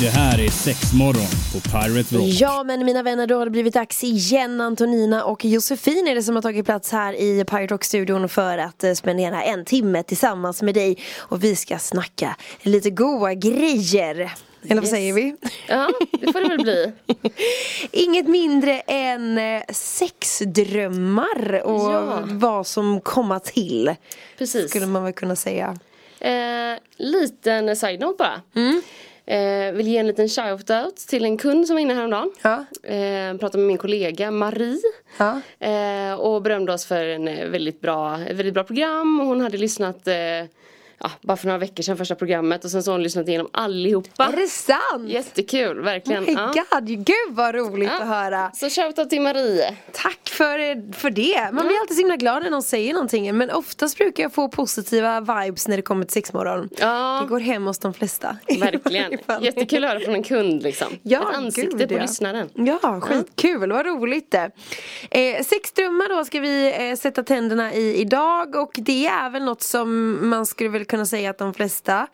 Det här är sex morgon på Pirate Rock. Ja men mina vänner då har det blivit dags igen Antonina och Josefin är det som har tagit plats här i Pirate Rock-studion för att eh, spendera en timme tillsammans med dig och vi ska snacka lite goa grejer. Eller vad Yes. säger vi? Ja, det får det väl bli. Inget mindre än eh, sexdrömmar och Ja. vad som komma till. Precis. Skulle man väl kunna säga. Eh, liten side-note bara. Mm. Eh, vill ge en liten shout-out till en kund som var inne häromdagen. Ja. Eh, pratade med min kollega Marie. Ja. Eh, och berömde oss för en eh, väldigt bra, väldigt bra program. Hon hade lyssnat eh, ja, bara för några veckor sedan första programmet. Och sen så har hon lyssnat igenom allihopa. Är det sant? Jättekul, verkligen. Oh my Ja. god, gud vad roligt Ja. att höra. Så shoutout till Marie. Tack för, för det. Man blir alltid så himla glad när någon säger någonting. Men oftast brukar jag få positiva vibes när det kommer till sexmorgon. Ja. Det går hem hos de flesta. Verkligen. Jättekul att höra från en kund liksom. Ja, Ett ansikte gud, på ja. lyssnaren. Ja, skitkul, vad roligt det. Eh, sexdrömmar då ska vi eh, sätta tänderna i idag och det är väl något som man skulle väl kunna säga att de flesta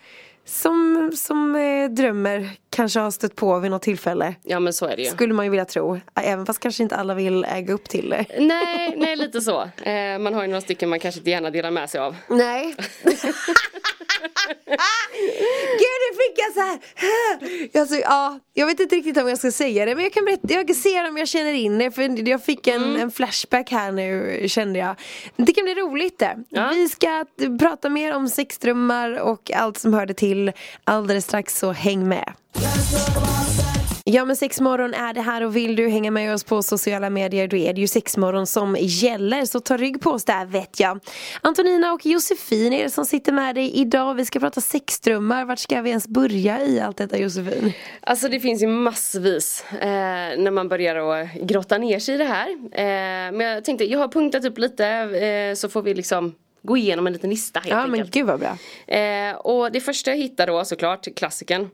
som, som eh, drömmer kanske har stött på vid något tillfälle. Ja men så är det ju. Skulle man ju vilja tro, även fast kanske inte alla vill äga upp till det. Nej, nej lite så. Eh, man har ju några stycken man kanske inte gärna delar med sig av. Nej. Gud nu fick jag så här. Alltså, ja, jag vet inte riktigt om jag ska säga det men jag kan berätta, jag ser om jag känner in det för jag fick en, Mm. en flashback här nu kände jag. Det kan bli roligt det. Ja. Vi ska prata mer om sexdrömmar och allt som hörde till alldeles strax så häng med. Ja men sexmorgon är det här och vill du hänga med oss på sociala medier då är det ju sexmorgon som gäller så ta rygg på oss där vet jag. Antonina och Josefin är det som sitter med dig idag. Vi ska prata sexdrömmar. Vart ska vi ens börja i allt detta Josefin? Alltså det finns ju massvis eh, när man börjar att grotta ner sig i det här. Eh, men jag tänkte, jag har punktat upp lite eh, så får vi liksom gå igenom en liten lista helt Ja men enkelt. gud vad bra. Eh, och det första jag hittar då såklart, klassikern.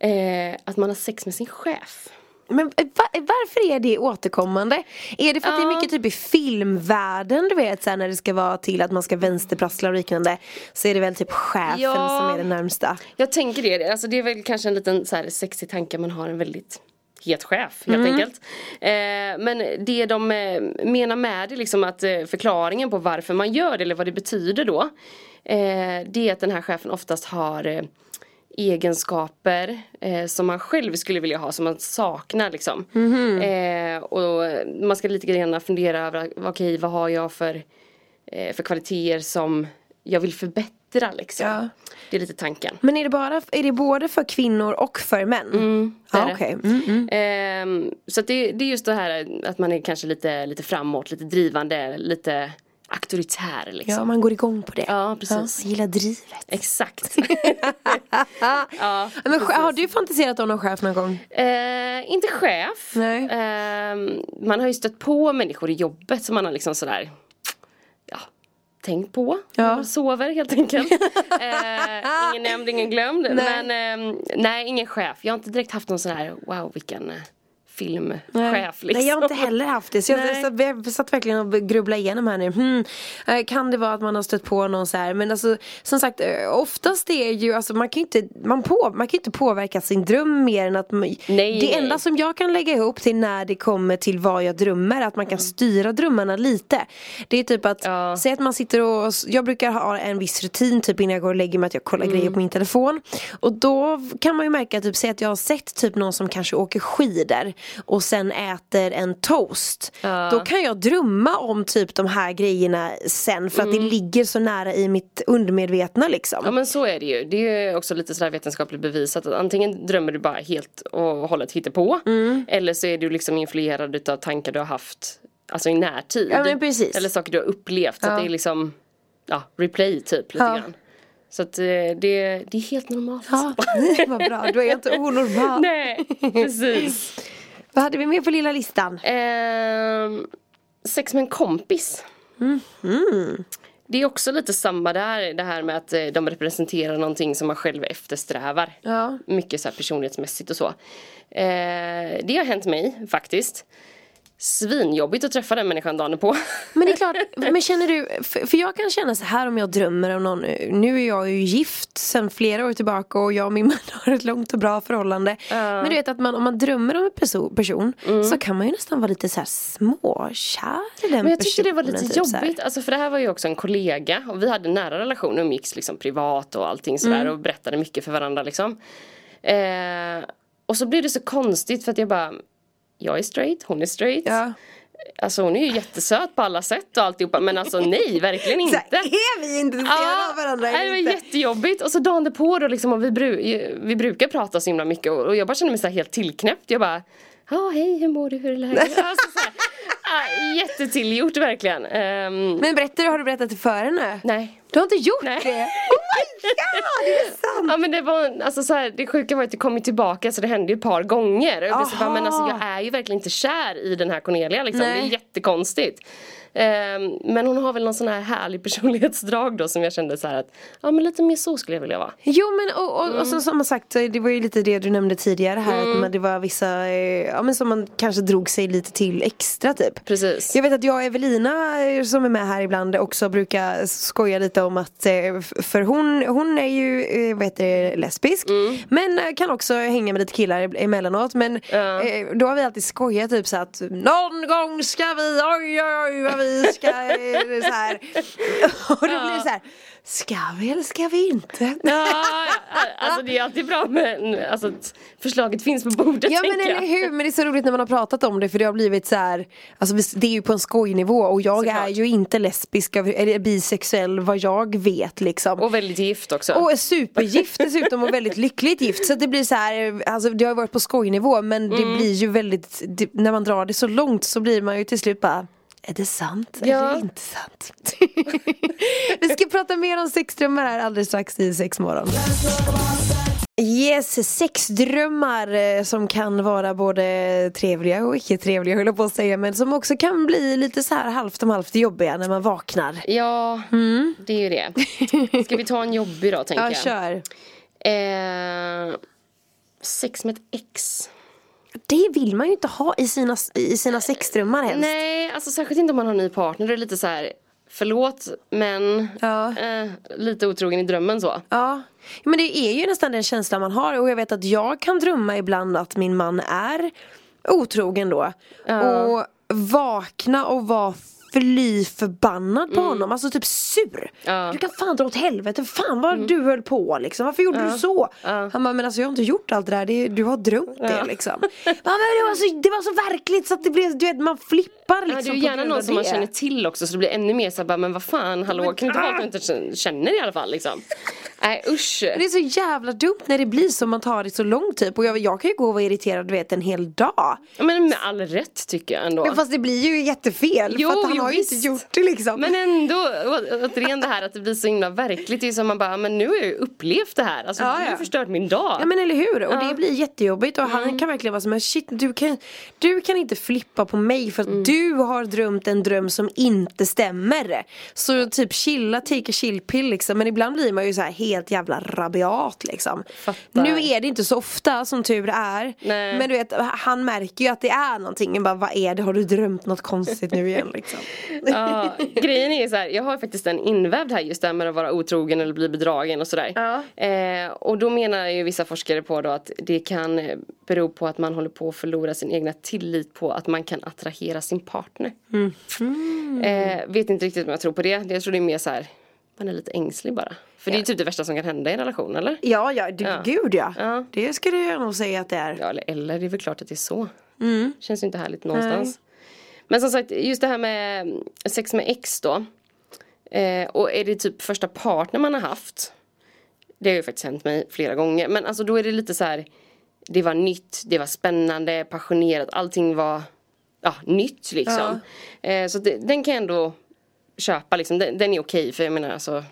Eh, att man har sex med sin chef. Men eh, va- varför är det återkommande? Är det för att det är Ja. mycket typ i filmvärlden du vet så här, när det ska vara till att man ska vänsterprassla och liknande Så är det väl typ chefen Ja. som är det närmsta Jag tänker det, alltså det är väl kanske en liten så här sexig tanke man har en väldigt het chef helt Mm. enkelt. Eh, men det de eh, menar med det liksom att eh, förklaringen på varför man gör det eller vad det betyder då. Eh, det är att den här chefen oftast har eh, egenskaper eh, som man själv skulle vilja ha, som man saknar liksom. Eh, och man ska lite grann fundera över, okej vad har jag för, för kvaliteter som jag vill förbättra liksom. Ja. Det är lite tanken. Men är det, bara, är det både för kvinnor och för män? Mm, det det. okej. Mm, mm. Ehm, så att det, det är just det här att man är kanske lite, lite framåt, lite drivande, lite auktoritär liksom. Ja, man går igång på det. Ja, precis. Ja, gillar drivet. Exakt. ja, Men ch- har du fantiserat om någon chef någon gång? Eh, inte chef. Nej. Ehm, man har ju stött på människor i jobbet som man har liksom sådär tänkt på. Ja. Sover helt enkelt. eh, ingen nämnd, ingen glömd. Nej. Men ehm, nej, ingen chef. Jag har inte direkt haft någon sån här wow vilken filmchef liksom. Nej, jag har inte heller haft det. Så jag, Nej. så, jag satt verkligen och grubblade igenom här nu. Hmm, eh, kan det vara att man har stött på någon så här? Men alltså, som sagt, eh, oftast är ju, alltså man kan ju inte, man på, man kan inte påverka sin dröm mer än att man, Nej, Det nej. enda som jag kan lägga ihop till när det kommer till vad jag drömmer, att man kan styra drömmarna lite. Det är typ att, Ja. säg att man sitter och, jag brukar ha en viss rutin typ innan jag går och lägger mig att jag kollar Mm. grejer på min telefon. Och då kan man ju märka, typ, säg att jag har sett typ någon som kanske åker skidor och sen äter en toast. Ja. Då kan jag drömma om typ de här grejerna sen för att Mm. det ligger så nära i mitt undermedvetna liksom. Ja men så är det ju. Det är ju också lite sådär vetenskapligt bevisat att antingen drömmer du bara helt och hållet hittepå Mm. eller så är du liksom influerad utav tankar du har haft Alltså i närtid. Ja. Eller saker du har upplevt. Så Ja. att det är liksom Ja, replay typ lite Ja. grann. Så att eh, det, det är helt normalt. Ja, vad bra, då är inte onormal. Nej, precis. Vad hade vi mer på lilla listan? Ehm, sex med en kompis. det är också lite samma där, det här med att eh, de representerar någonting som man själv eftersträvar. Ja. Mycket så personlighetsmässigt och så. Eh, det har hänt mig faktiskt. Svinjobbigt att träffa den människan dagen på. Men det är klart, men känner du, för, för jag kan känna så här om jag drömmer om någon, nu är jag ju gift sen flera år tillbaka och jag och min man har ett långt och bra förhållande. Men du vet att man, om man drömmer om en perso- person så kan man ju nästan vara lite så här småkär i den Men jag tyckte det var lite typ jobbigt, alltså för det här var ju också en kollega och vi hade nära relation, umgicks liksom privat och allting sådär Mm. och berättade mycket för varandra liksom. Eh, och så blev det så konstigt för att jag bara, jag är straight, hon är straight. Ja. Alltså hon är ju jättesöt på alla sätt och alltihopa men alltså nej, verkligen Så inte. här, är vi intresserade av varandra nej, det var jättejobbigt och så dagen på då liksom och vi, bru- vi brukar prata så himla mycket och, jag bara kände mig så här helt tillknäppt. Jag bara, ja hej hur mår du, hur är läget? Alltså, så här, ah, jättetillgjort verkligen. Ehm, Men berättar du, har du berättat det för henne? nej. Du har inte gjort Nej. det? Oh my god, det är sant! Ja men det var, alltså så här, det sjuka var att det kom tillbaka så det hände ju ett par gånger. Och jag bara, men alltså jag är ju verkligen inte kär i den här Cornelia liksom. Det är jättekonstigt. Ehm, men hon har väl någon sån här härlig personlighetsdrag då som jag kände så att, ja men lite mer så skulle jag vilja vara. Jo men och, och, Mm. och så, som man sagt, det var ju lite det du nämnde tidigare här att man, det var vissa, eh, ja men som man kanske drog sig lite till extra typ. Precis. Jag vet att jag och Evelina eh, som är med här ibland också brukar skoja lite om att eh, För hon, hon är ju vad heter det, lesbisk Men eh, kan också hänga med lite killar emellanåt Men Ja. då har vi alltid skojat typ så att Någon gång ska vi, oj oj oj vad vi ska eh, så här. Och då blir det så här Ska vi eller ska vi inte? Ja, alltså det är alltid bra men alltså att förslaget finns på bordet Ja men eller hur, men det är så roligt när man har pratat om det för det har blivit så här, alltså vi- det är ju på en skojnivå och jag Såklart. är ju inte lesbisk eller bisexuell vad jag vet liksom. Och väldigt gift också. Och supergift dessutom och väldigt lyckligt gift så det blir så här, alltså det har varit på skojnivå men det Mm. blir ju väldigt, det, när man drar det så långt så blir man ju till slut bara är det sant Ja. eller inte sant? Vi ska prata mer om sexdrömmar här alldeles strax i sexmorgon. Yes, sexdrömmar eh, som kan vara både trevliga och icke trevliga höll jag på att säga men som också kan bli lite så här halvt om halvt jobbiga när man vaknar. Ja, det är ju det. Ska vi ta en jobbig då tänker Ja, jag. kör. Eh, sex med ett ex. Det vill man ju inte ha i sina, i sina sexdrömmar helst. Nej, alltså särskilt inte om man har en ny partner. Det är lite så här. Förlåt men Ja. eh, lite otrogen i drömmen så. Ja, men det är ju nästan den känslan man har och jag vet att jag kan drömma ibland att min man är otrogen då. Och vakna och vara fly förbannad på honom, alltså typ sur. Ja. Du kan fan dra åt helvete, fan vad du höll på liksom, varför gjorde du så? Han bara, men alltså jag har inte gjort allt det där, du har drömt det liksom. Men det, var så, det var så verkligt så att det blev, du vet man flippar liksom Ja, det är ju på gärna någon som man känner till också så det blir ännu mer såhär men vad fan, hallå, kan du inte vara att du inte känner i alla fall liksom. Nej usch. Det är så jävla dumt när det blir så, man tar det så långt typ och jag, jag kan ju gå och vara irriterad du vet en hel dag. Ja, Men med all rätt tycker jag ändå. Men fast det blir ju jättefel Jo, för att han jo, har ju inte gjort det liksom. Men ändå, återigen det här att det blir så himla verkligt. Det är som man bara, men nu har jag ju upplevt det här. Alltså Ja, du har ja. förstört min dag. Ja men eller hur, och det blir jättejobbigt och Mm. han kan verkligen vara som shit du kan, du kan inte flippa på mig för att Mm. du har drömt en dröm som inte stämmer. Så typ chilla, take a chill pill liksom men ibland blir man ju så här helt jävla rabiat liksom. Fattar. Nu är det inte så ofta som tur är Nej. men du vet han märker ju att det är någonting, bara vad är det, har du drömt något konstigt nu igen liksom? Ja, grejen är så här, jag har faktiskt en invävd här just det här med att vara otrogen eller bli bedragen och sådär. Ja. Eh, och då menar ju vissa forskare på då att det kan bero på att man håller på att förlora sin egna tillit på att man kan attrahera sin partner. Eh, vet inte riktigt om jag tror på det. Jag tror det är mer så här, man är lite ängslig bara. För det är ju typ det värsta som kan hända i en relation eller? Ja, ja, du, Ja. gud ja. Ja. Det skulle jag nog säga att det är. Ja, eller, eller det är väl klart att det är så. Känns ju inte härligt någonstans. Men som sagt, just det här med mm, sex med ex då. Eh, och är det typ första partner man har haft. Det har ju faktiskt hänt mig flera gånger. Men alltså då är det lite så här. Det var nytt, det var spännande, passionerat, allting var ja, nytt liksom. Eh, så det, den kan jag ändå köpa liksom. Den, den är okej för jag menar alltså.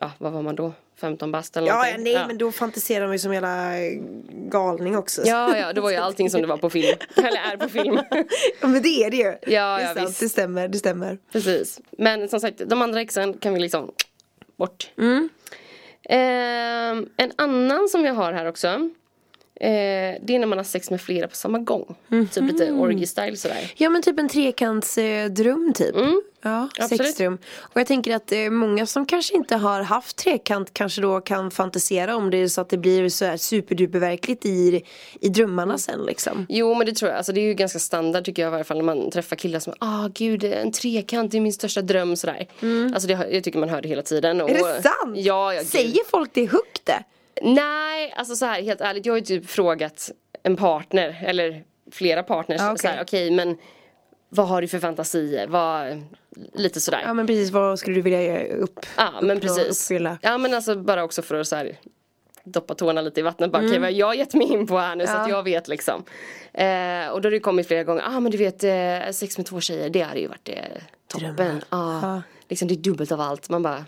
Ja vad var man då? 15 bast eller Ja, någonting. ja, nej men då fantiserar man ju som hela eh, galning också. Ja, ja, det var ju allting som det var på film. Eller är på film. Ja, men det är det ju. Ja, det är ja, sant, visst. det stämmer, det stämmer. Precis. Men som sagt, de andra exen kan vi liksom bort. Mm. Ehm, en annan som jag har här också. Eh, det är när man har sex med flera på samma gång. Typ lite Mhm. orgy-style sådär. Ja men typ en trekantsdröm typ. Ja, absolut. sexdröm. Och jag tänker att eh, många som kanske inte har haft trekant kanske då kan fantisera om det så att det blir så här superduperverkligt i, i drömmarna sen liksom. Jo men det tror jag, alltså det är ju ganska standard tycker jag i alla fall när man träffar killar som ah gud en trekant det är min största dröm sådär. Alltså det, jag tycker man hör det hela tiden. Och, Mm. Är det sant? Ja, ja. Säger folk det högt det? Nej, alltså så här helt ärligt, jag har ju typ frågat en partner eller flera partners Ja, okej. så här, okej men vad har du för fantasier? Vad, lite sådär. Ja men precis, vad skulle du vilja upp? Ja men uppnå, precis. Uppfylla? Ja men alltså bara också för att så här, doppa tårna lite i vattnet. Bara, okej, vad har jag gett mig in på här nu så Mm. Ja. att jag vet liksom. Eh, och då har det kommit flera gånger, ah men du vet eh, sex med två tjejer det hade ju varit eh, toppen. Ah, Ja. Liksom det är dubbelt av allt. Man bara,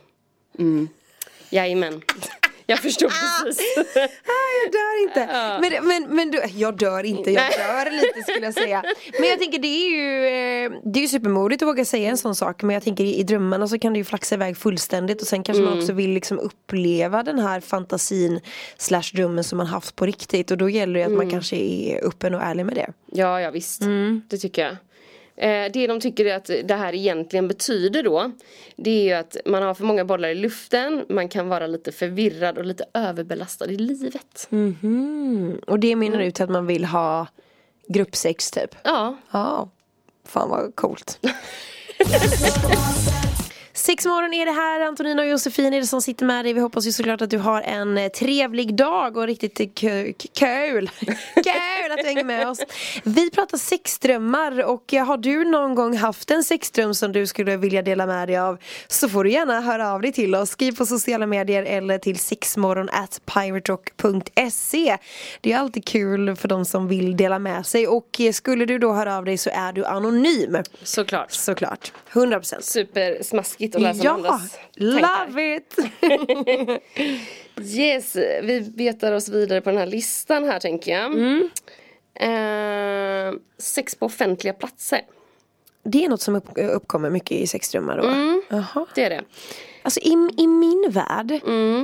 mm. Jajamän. jag förstår Ah. precis. Jag dör inte. Men, men, men du, jag dör inte, jag dör lite skulle jag säga. Men jag tänker det är ju eh, Det är ju supermodigt att våga säga en sån sak Men jag tänker i, i drömmarna så kan det ju flaxa iväg fullständigt Och sen kanske Mm. man också vill liksom uppleva den här fantasin Slash drömmen som man haft på riktigt Och då gäller det att Mm. man kanske är öppen och ärlig med det Ja, ja visst. Mm. Det tycker jag. Eh, det de tycker att det här egentligen betyder då Det är ju att man har för många bollar i luften Man kan vara lite förvirrad och lite överbelastad i livet. Mm. Och det mynnar ut till att man vill ha gruppsex typ? Ja, Ja, fan vad coolt. Sex morgon är det här, Antonina och Josefin är det som sitter med dig. Vi hoppas ju såklart att du har en eh, trevlig dag och riktigt eh, kul. kul att du hänger med oss. Vi pratar sexdrömmar och eh, har du någon gång haft en sexdröm som du skulle vilja dela med dig av så får du gärna höra av dig till oss. Skriv på sociala medier eller till sexmorgon at piraterock.se. Det är alltid kul för de som vill dela med sig och skulle du då höra av dig så är du anonym. såklart Såklart, 100%. Supersmaskigt att läsa Ja, andras love it! Yes, vi betar oss vidare på den här listan här tänker jag Mm. eh, Sex på offentliga platser Det är något som upp, uppkommer mycket i sexdrömmar då? Mm. Jaha. Det är det Alltså i, i min värld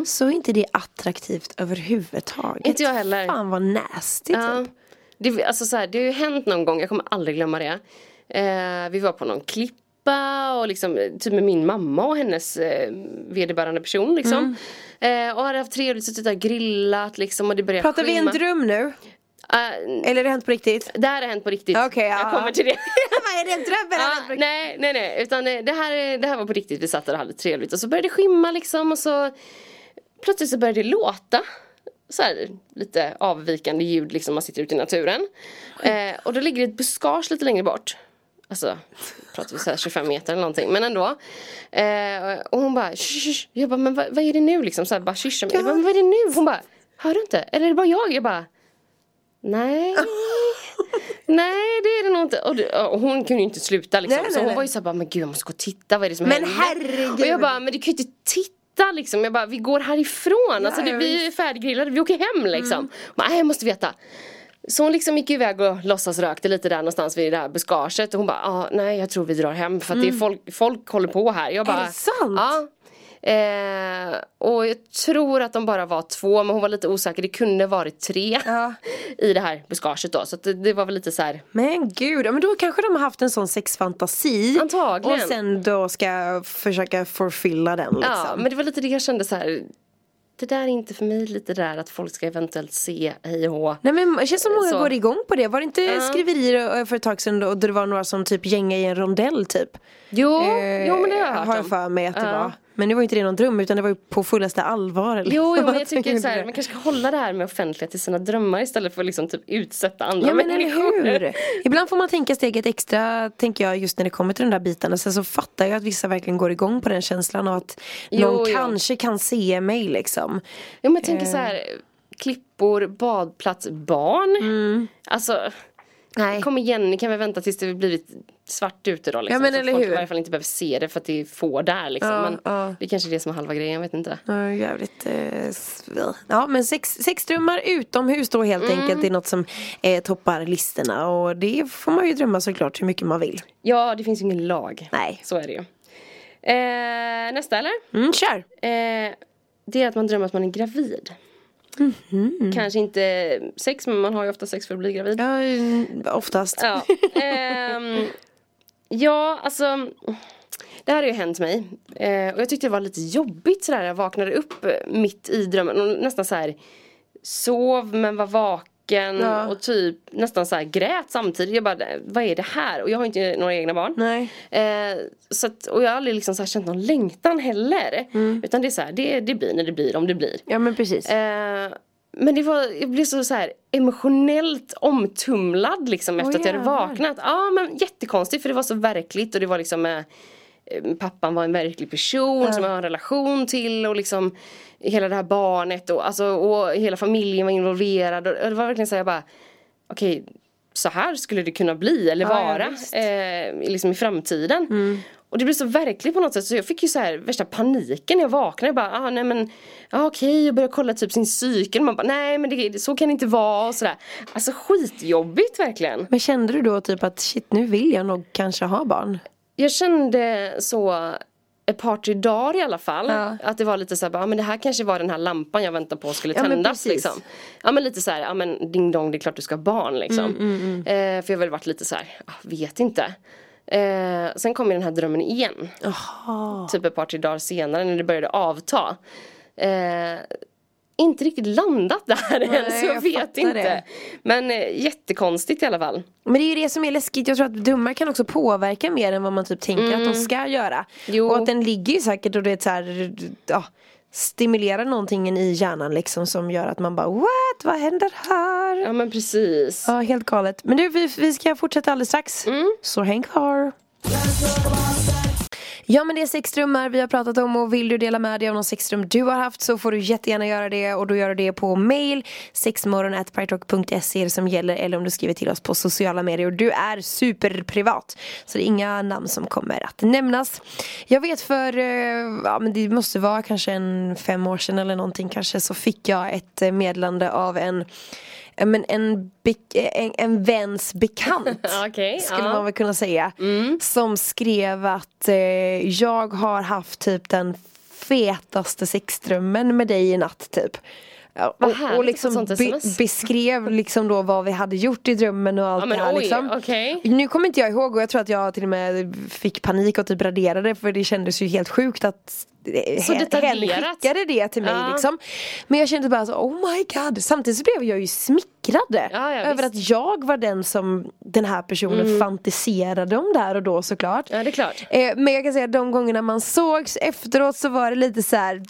så är inte det attraktivt överhuvudtaget. Mm. Inte jag heller. Fan vad nasty Ja. typ. Det, alltså så här, det har ju hänt någon gång, jag kommer aldrig glömma det. Eh, vi var på någon klippa och liksom, eh, typ med min mamma och hennes eh, vederbörande person liksom. Mm. Eh, och hade haft trevligt, suttit och grillat liksom och det började Pratar vi en skymma. dröm nu? Eh, Eller är det hänt på riktigt? det här har hänt på riktigt. Okej, jag ja. kommer till det. Vad är det en dröm har riktigt? nej, nej, nej. Utan eh, det här, är- det här var på riktigt. Vi satt där och hade trevligt. Och så började det skymma liksom. Och så plötsligt så började det låta. Så här, lite avvikande ljud liksom. Man sitter ute i naturen. Eh, och då ligger det ett buskage lite längre bort. Alltså, pratar vi så här 25 meter eller någonting. Men ändå. Eh, och hon bara, "Shh, shh, shh." Jag bara, men vad, vad är det nu liksom? Så här, bara mig. Jag bara, men vad är det nu? Hon bara, hör du inte? Eller är det bara jag? Jag bara, nej. Nej det är det nog inte. Och, det, och hon kunde ju inte sluta liksom. Nej, så nej, hon nej. var ju såhär bara, men gud jag måste gå och titta, vad är det som Men händer? herregud. Och jag bara, men du kan ju inte titta liksom. Jag bara, vi går härifrån. alltså det, ja, vi är färdiggrillade, vi åker hem liksom. Mm. Bara, Nej jag måste veta. Så hon liksom gick iväg och låtsasrökte lite där någonstans vid det här buskaget och hon bara, ah, nej jag tror vi drar hem för att det är folk, folk håller på här. Jag bara, det sant? Ja. Eh, och jag tror att de bara var två men hon var lite osäker, det kunde varit tre Ja. i det här buskaget då. Så det, det var väl lite så här. Men gud, men då kanske de har haft en sån sexfantasi. Antagligen. Och sen då ska försöka förfylla den liksom. Ja, men det var lite det jag kände så här. Det där är inte för mig lite där att folk ska eventuellt se hej och. Nej men det känns som många Så. går igång på det. Var det inte skriverier för ett tag sedan då det var några som typ gängade i en rondell typ? Jo, Eh, jo men det har jag hört Har jag för mig att det Ja. var. Men det var inte det någon dröm utan det var ju på fullaste allvar. eller? Jo, jo men jag Att tycker så här, man kanske ska hålla det här med offentlighet till sina drömmar istället för att liksom typ utsätta andra Ja men eller människor. hur. Ibland får man tänka steget extra tänker jag just när det kommer till den där biten. Sen så fattar jag att vissa verkligen går igång på den känslan och att Jo, någon jo. kanske kan se mig liksom. Ja men jag tänker så här, klippor, badplats, barn. Mm. Alltså, Nej. Kom igen, ni kan väl vänta tills det blivit svart ute då liksom. Ja, men så eller folk hur? i varje fall inte behöver se det för att det är få där liksom. Ja, men ja. det är kanske är det som är halva grejen, jag vet inte. Ja, jävligt eh, Ja men sex, sexdrömmar utomhus då helt Mm. enkelt är något som eh, toppar listorna och det får man ju drömma såklart hur mycket man vill. Ja, det finns ju ingen lag. Nej. Så är det ju. Eh, nästa eller? Mm, kör! Eh, det är att man drömmer att man är gravid. Mhm. Kanske inte sex, men man har ju ofta sex för att bli gravid. Ja, mm, oftast. Ja, ehm, ja alltså det här har ju hänt mig. Eh, och jag tyckte det var lite jobbigt sådär. Jag vaknade upp mitt i drömmen och nästan så här sov men var vaken Ja. och typ nästan så grät samtidigt. Jag bara, vad är det här? Och jag har inte några egna barn. Nej. Eh, så att, och jag har aldrig liksom så här känt någon längtan heller. Mm. Utan det är så här, det, det blir när det blir om det blir. Ja men precis. Eh, men det var, jag blev så, så här emotionellt omtumlad liksom efter Åh, att jag hade vaknat. Ja men jättekonstigt för det var så verkligt och det var liksom eh, Pappan var en verklig person som jag har en relation till och liksom Hela det här barnet och, alltså, och hela familjen var involverad och, och det var verkligen så här, jag bara Okej så här skulle det kunna bli eller Ja, ja, vara. Mm. eh, liksom i framtiden. Och det blev så verkligt på något sätt så jag fick ju så här värsta paniken när jag vaknade. Jag bara, ah, nej men, ah, okej, och började kolla typ sin cykel. Man bara, nej men det, så kan det inte vara och sådär. Alltså skitjobbigt verkligen. Men kände du då typ att shit nu vill jag nog kanske ha barn? Jag kände så ett par tre dagar i alla fall. Ja. Att det var lite såhär, ah, men det här kanske var den här lampan jag väntade på skulle Ja, men tändas liksom. Ja men lite såhär, ja men ding dong det är klart du ska ha barn liksom. Mm, Eh, för jag har väl varit lite såhär, ah, vet inte. Eh, sen kom ju den här drömmen igen. Jaha. Typ ett par tre dagar senare när det började avta. Eh, inte riktigt landat där än Nej, så jag, vet inte. det. Men eh, jättekonstigt i alla fall. Men det är ju det som är läskigt, jag tror att drömmar kan också påverka mer än vad man typ tänker att de ska göra. Jo. Och att den ligger ju säkert och det är så här, ja, stimulerar någonting i hjärnan liksom som gör att man bara what, vad händer här? Ja men precis. Ja, helt galet. Men du, vi, vi ska fortsätta alldeles strax. Så häng kvar. Ja men det är sexdrömmar vi har pratat om och vill du dela med dig av någon sexdröm du har haft så får du jättegärna göra det och då gör du det på mail sexmorgon.priderock.se är det som gäller eller om du skriver till oss på sociala medier och du är superprivat så det är inga namn som kommer att nämnas. Jag vet för, eh, ja men det måste vara kanske en fem år sedan eller någonting kanske så fick jag ett eh, meddelande av en men en, en, en väns bekant Okej, skulle ja. man väl kunna säga. Mm. Som skrev att eh, jag har haft typ den fetaste sexdrömmen med dig i natt typ. Och, och liksom be, beskrev liksom då vad vi hade gjort i drömmen och allt Ja, men det här oj, liksom. okej. Nu kommer inte jag ihåg och jag tror att jag till och med fick panik och typ raderade för det kändes ju helt sjukt att Så hen- skickade det till mig Ja. liksom. Men jag kände bara så, oh my god. Samtidigt så blev jag ju smickrad Ja, över visst. Mm. att jag var den som den här personen fantiserade om där och då såklart. Ja det är klart. Eh, men jag kan säga att de gångerna man sågs efteråt så var det lite så här.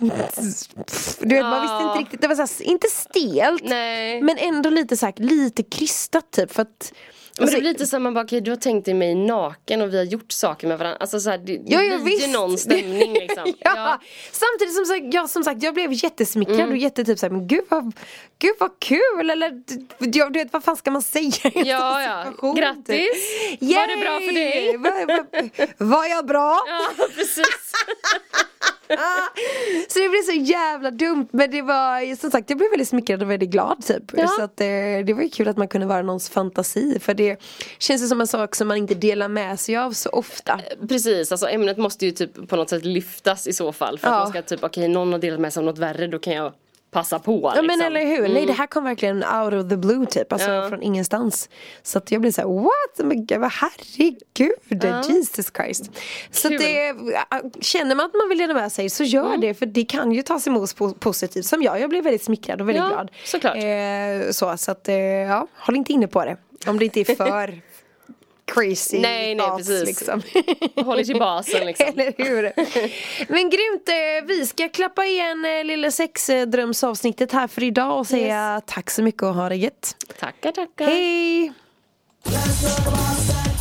Du vet man visste inte riktigt, det var så här, inte stelt. Nej. Men ändå lite så här, lite krystat typ för att Men alltså, det blir lite som man bara, okej du har tänkt dig mig naken och vi har gjort saker med varandra. Alltså så här, det, Ja, ja, blir ju någon stämning liksom. ja. Samtidigt som sagt, jag, som sagt, jag blev jättesmickrad Mm. och jättetyp såhär, men gud vad, gud vad kul eller jag, du vet vad fan ska man säga i Ja, ja. typ? Grattis. Yay! Var det bra för dig? Var, var, var jag bra? Ja precis. Så det blev så jävla dumt men det var som sagt jag blev väldigt smickrad och väldigt glad typ. Ja. Så att eh, det var ju kul att man kunde vara någons fantasi för det känns ju som en sak som man inte delar med sig av så ofta. Precis, alltså ämnet måste ju typ på något sätt lyftas i så fall. För att Ja. man ska typ, okej någon har delat med sig av något värre då kan jag passa på Ja liksom. men eller hur, nej det här kom verkligen out of the blue typ, alltså Ja. från ingenstans. Så att jag blev såhär what, men gud, herregud, Jesus Christ. Så att det, känner man att man vill dela med sig så gör det för det kan ju tas emot po- positivt som jag, jag blev väldigt smickrad och väldigt Ja, glad. såklart. Eh, så, så att eh, ja, håll inte inne på det. Om det inte är för crazy Nej, nej, thoughts, precis. liksom. Håller till basen liksom. Eller hur? Men grymt, eh, vi ska klappa igen eh, lilla sexdrömsavsnittet här för idag och säga tack så mycket och ha det gött. Tackar tackar. Hej!